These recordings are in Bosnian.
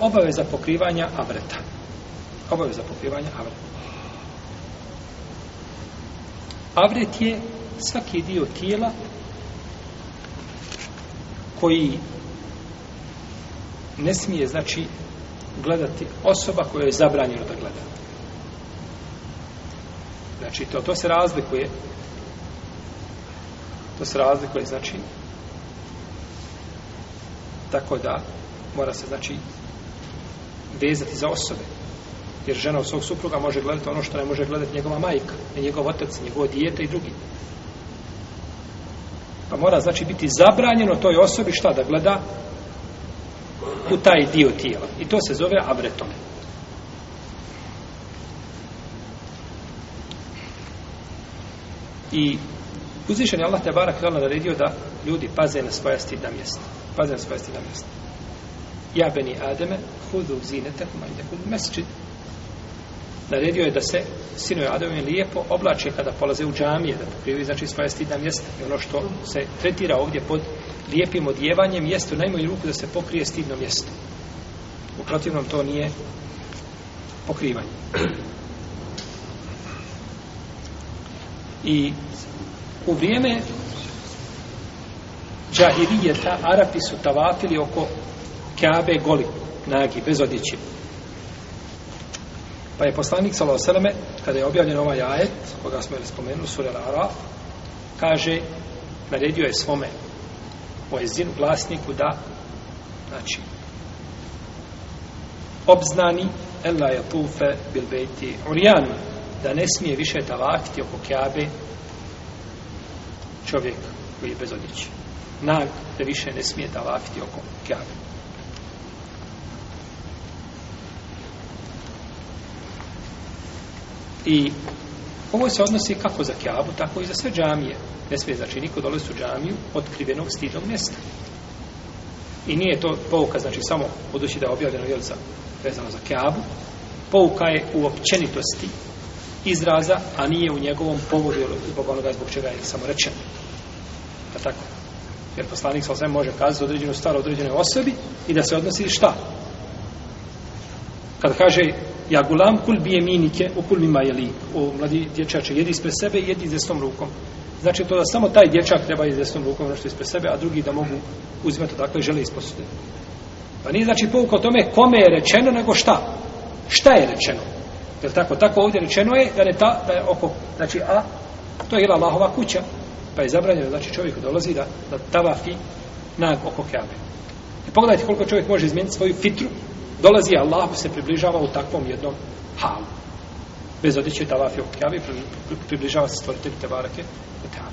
obaveza pokrivanja avreta. Obaveza pokrivanja avreta. Avret je svaki dio tijela koji ne smije, znači, gledati osoba koja je zabranjeno da gleda. Znači, to, to se razlikuje. To se razlikuje, znači, tako da mora se, znači, vezati za osobe. Jer žena od svog supruga može gledati ono što ne može gledati njegova majka, njegov otac, njegovo dijete i drugi. Pa mora znači biti zabranjeno toj osobi šta da gleda u taj dio tijela. I to se zove avretome. I uzvišen je Allah te barak naredio da ljudi paze na svoja stidna mjesta. Paze na svoja stidna mjesta ja beni Ademe, hudu zinetekuma i nekud mesčid. Naredio je da se sinoj Adem lijepo oblače kada polaze u džamije, da pokrivi znači svoje stidna mjesta. I ono što se tretira ovdje pod lijepim odjevanjem jeste u najmoj ruku da se pokrije stidno mjesto. U protivnom to nije pokrivanje. I u vrijeme džahirijeta Arapi su tavafili oko Kabe goli, nagi, bez odjeće. Pa je poslanik Salao Seleme, kada je objavljen ovaj ajet, koga smo je spomenuli, Surel Araf, kaže, naredio je svome poezin glasniku da, znači, obznani, ella je tufe bil beti urijan, da ne smije više tavakti oko Kabe čovjek koji je bez odjeće. Nag, da više ne smije tavakti oko Kabe. I ovo se odnosi kako za kjabu, tako i za sve džamije. Ne sve, znači, niko dolazi u džamiju otkrivenog stidnog mjesta. I nije to pouka, znači, samo budući da je objavljeno, jel, za, vezano za kjabu, pouka je u općenitosti izraza, a nije u njegovom povodu zbog onoga zbog čega je samo rečen. Pa tako. Jer poslanik sa osvijem može kazati određenu stvar određenoj osobi i da se odnosi šta? Kad kaže Ja gulam kul bije minike u kul mima jeli. O mladi dječače, jedi ispred sebe i jedi s desnom rukom. Znači to da samo taj dječak treba jedi s desnom rukom nešto ono ispred sebe, a drugi da mogu uzimati odakle žele isposude. Pa nije znači pouka o tome kome je rečeno, nego šta? Šta je rečeno? Je tako? Tako ovdje rečeno je da je ta, da je oko, znači, a, to je ila Allahova kuća, pa je zabranjeno, znači čovjek dolazi da, da tavafi na oko kjabe. I pogledajte koliko čovjek može izmijeniti svoju fitru, dolazi Allah se približava u takvom jednom halu. Bez odjeće tavafi u kjavi, približava se stvoritelj te barake u tavu.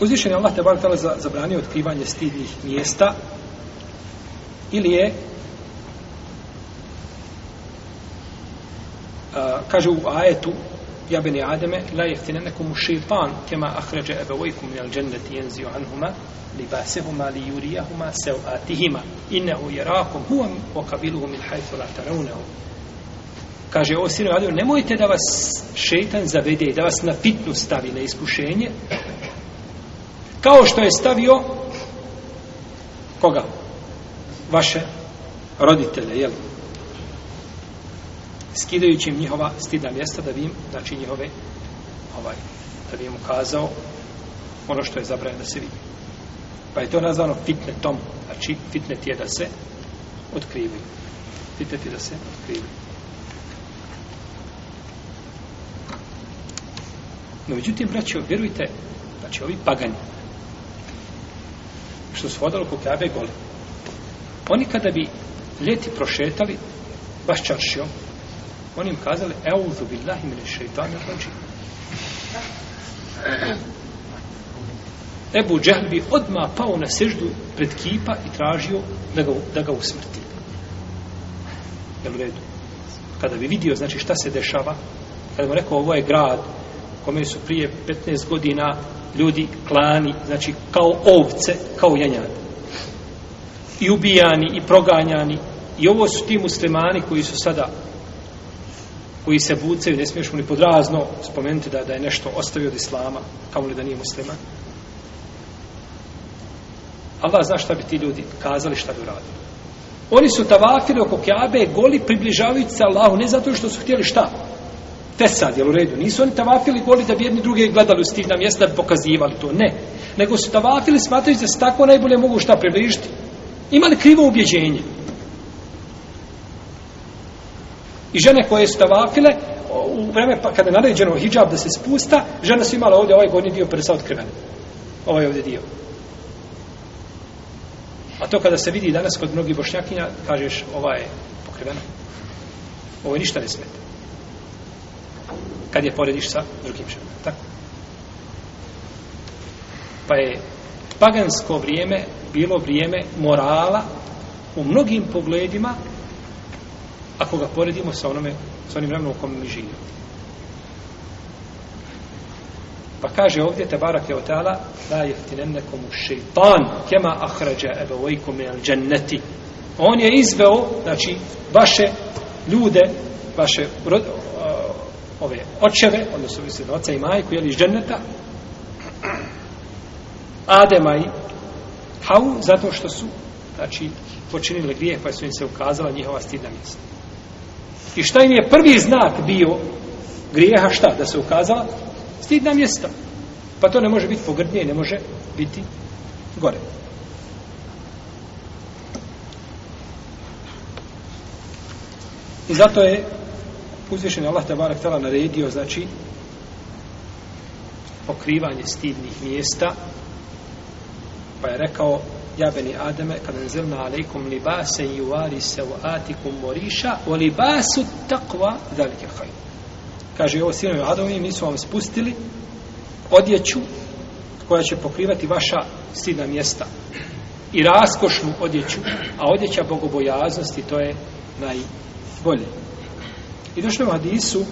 Uzvišen je Allah te barake za, zabranio otkrivanje stidnih mjesta ili je a, kaže u ajetu Ja bene Ademe, la jeftinenekomu šeitan kema ahređe ebevojku minal dženneti jenzio anhuma, li basehuma, li jurijahuma, seo atihima, innehu jerakom huam o kabiluhu min hajfu la taravneu. Kaže, o sire Ademe, nemojte da vas šeitan zavede i da vas na fitnu stavi na iskušenje, kao što je stavio koga? Vaše roditelje, jel? skidajući im njihova stida mjesta da bi im, znači njihove ovaj, da bi im ukazao ono što je zabranjeno da se vidi. Pa je to nazvano fitnetom, znači fitnet je da se otkrivaju. Fitnet je da se otkrivaju. No, međutim, braćo, vjerujte, znači, ovi pagani, što su hodali oko Kabe gole, oni kada bi ljeti prošetali baš čaršijom, Oni im kazali, euzu billahi mine šeitanu rađim. Ebu Džehl bi odmah pao na seždu pred kipa i tražio da ga, da ga usmrti. Jel u redu? Kada bi vidio, znači, šta se dešava, kada mu rekao, ovo je grad kome su prije 15 godina ljudi klani, znači, kao ovce, kao janjade. I ubijani, i proganjani. I ovo su ti muslimani koji su sada koji se bucaju, ne smiješ mu ni podrazno spomenuti da, da je nešto ostavio od Islama, kao li da nije musliman. Allah zna šta bi ti ljudi kazali šta bi uradili. Oni su tavafili oko Kjabe, goli približavajući se Allahu, ne zato što su htjeli šta? Te sad, jel u redu? Nisu oni tavafili goli da bi jedni druge gledali u stih na mjesta, da bi pokazivali to, ne. Nego su tavafili smatrajući da se tako najbolje mogu šta približiti. Imali krivo ubjeđenje. I žene koje su tavafile, u vreme pa, kada je naređeno hijab da se spusta, žena su imala ovdje ovaj gornji dio prsa otkriven. Ovaj ovdje dio. A to kada se vidi danas kod mnogih bošnjakinja, kažeš, ova je pokrivena. Ovo je ništa ne smeta. Kad je porediš sa drugim ženom. Tako. Pa je pagansko vrijeme bilo vrijeme morala u mnogim pogledima ako ga poredimo sa onome sa onim vremenom u kome mi živimo pa kaže ovdje te barak je otala la jeftinennekom u šeitan kema ahrađa ebevojkom me al dženneti on je izveo znači vaše ljude vaše rod, ove očeve odnosno vi oca i majku jeli iz dženneta Adema i Havu, zato što su, znači, počinili grijeh, pa su im se ukazala njihova stidna mjesta. I šta im je prvi znak bio grijeha šta da se ukazala? Stidna mjesta. Pa to ne može biti pogrdnije, ne može biti gore. I zato je uzvišen Allah te barek tala naredio, znači, pokrivanje stidnih mjesta, pa je rekao Ja beni Ademe, kad anzelna alaikum libase i uvari se u atikum moriša, o libasu takva velike hajde. Kaže, ovo sinovi Adovi, mi su vam spustili odjeću koja će pokrivati vaša sidna mjesta i raskošnu odjeću, a odjeća bogobojaznosti, to je najbolje. I došlo u hadisu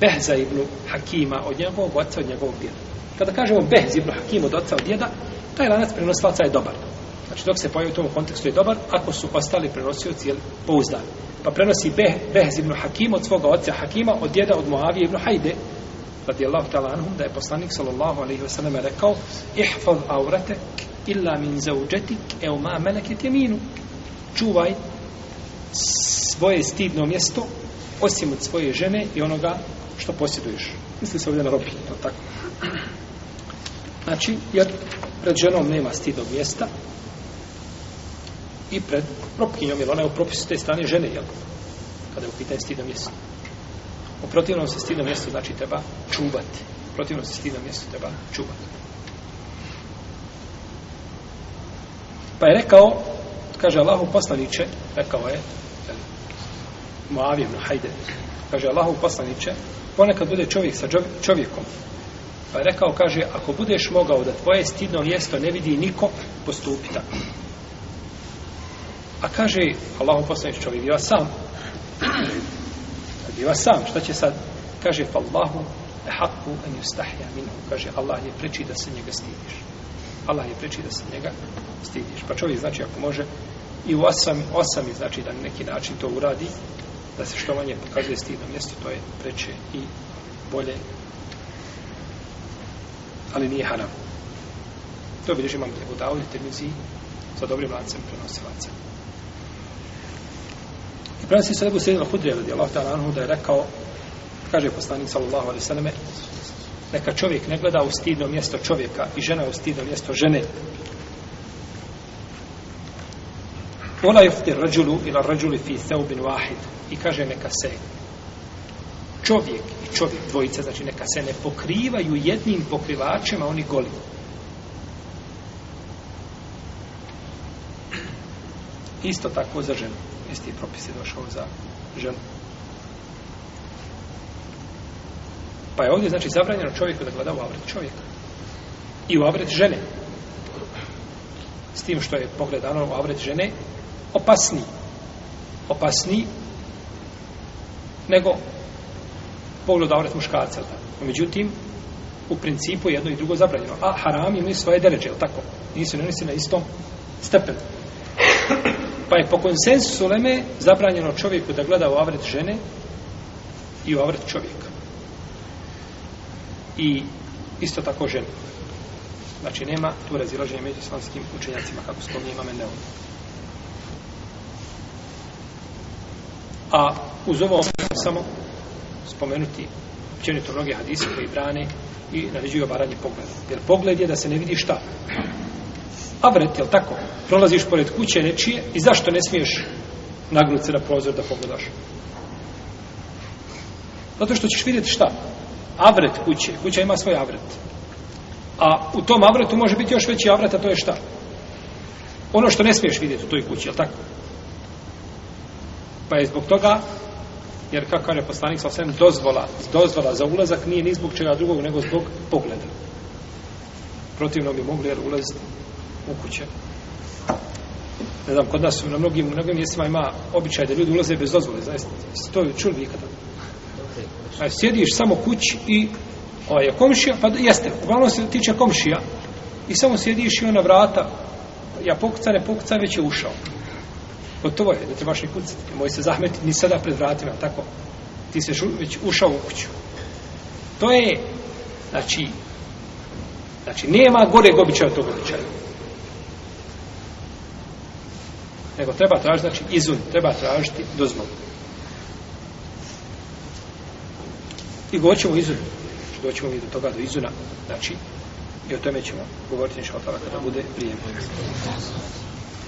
Behza ibn Hakima od njegovog oca, od njegovog djeda. Kada kažemo Behz ibn Hakim od oca, od djeda, taj lanac prenoslaca je dobar. Znači, dok se pojavi u tom kontekstu je dobar, ako su ostali prenosioci ili pouzdani. Pa prenosi Beh, Behz ibn Hakim od svoga oca Hakima, od djeda od Moavije ibn Hajde, radijallahu ta'ala anhum, da je poslanik sallallahu alaihi wa sallam rekao Ihfaz auratek illa min zauđetik eu ma meleket jeminu. Čuvaj svoje stidno mjesto osim od svoje žene i onoga što posjeduješ. Misli se ovdje na robinu, tako? Znači, jer pred znači, ženom nema stidnog mjesta i pred propkinjom, jer ona je u propisu te strane žene, jel? Kada je u pitanju stidno mjesto. U protivnom se stidno mjesto znači treba čuvati. U protivnom se stidno mjesto treba čuvati. Pa je rekao, kaže Allahu poslaniće, rekao je, Moavijem na Hajde, kaže Allahu poslaniće, ponekad bude čovjek sa čovjekom, Pa je rekao, kaže, ako budeš mogao da tvoje stidno mjesto ne vidi niko, postupi tako. A kaže, Allah uposlaniče, čovjek biva sam. Biva sam, šta će sad? Kaže, pa Allahu e haku en yustahja minu. Kaže, Allah je preči da se njega stidiš. Allah je preči da se njega stidiš. Pa čovjek, znači, ako može, i u osami, osami, znači, da neki način to uradi, da se što manje pokazuje stidno mjesto, to je preče i bolje ali nije haram. To bi imam da u Davudu, Tirmizi, sa dobrim lancem prenosilaca. I prenosi se Ebu Sejdina Hudrija, radi Allah, da, da je rekao, kaže poslanik, sallallahu alaihi sallame, neka čovjek ne gleda u stidno mjesto čovjeka i žena u stidno mjesto žene. Ona jefti rađulu ila rađuli fi seubin wahid. I kaže neka se čovjek i čovjek dvojica, znači neka se ne pokrivaju jednim pokrivačem, a oni goli. Isto tako za ženu. Isti propis je došao za ženu. Pa je ovdje, znači, zabranjeno čovjeku da gleda u avret čovjeka. I u avret žene. S tim što je pogledano u avret žene, opasni. Opasni nego pogled avret muškarca. Međutim, u principu jedno i drugo zabranjeno. A haram imaju svoje deređe, je tako? Nisu ne nisi na istom stepenu. Pa je po konsensusu Leme zabranjeno čovjeku da gleda u avret žene i u avret čovjeka. I isto tako žene. Znači, nema tu razilaženje među islamskim učenjacima, kako se to nije imame ne ovdje. A uz ovo samo spomenuti općenito mnoge hadise koji brane i naređuju obaranje pogleda. Jer pogled je da se ne vidi šta. A vret, jel tako? Prolaziš pored kuće nečije i zašto ne smiješ nagnuti se na prozor da pogledaš? Zato što ćeš vidjeti šta? Avret kuće. Kuća ima svoj avret. A u tom avretu može biti još veći avret, a to je šta? Ono što ne smiješ vidjeti u toj kući, jel tako? Pa je zbog toga jer kako je poslanik sa svem dozvola, dozvola za ulazak nije ni zbog čega drugog nego zbog pogleda. Protivno bi mogli jer ulaz u kuće. Ne znam, kod nas na mnogim, mnogim mjestima ima običaj da ljudi ulaze bez dozvole, zaista. To je čuli ikada. A sjediš samo kući i ovaj je komšija, pa jeste, uglavnom se tiče komšija i samo sjediš i ona vrata ja pokuca, ne pokuca, već je ušao gotovo je, ne trebaš ni kucati. Moj se zahmeti ni sada pred vratima, tako. Ti se već ušao u kuću. To je, znači, znači, nema gore običaja od tog običaja. Nego treba tražiti, znači, izun, treba tražiti dozvolu. I govorit ćemo izun. Doćemo mi do toga, do izuna. Znači, i o tome ćemo govoriti, inša kada bude prijemno.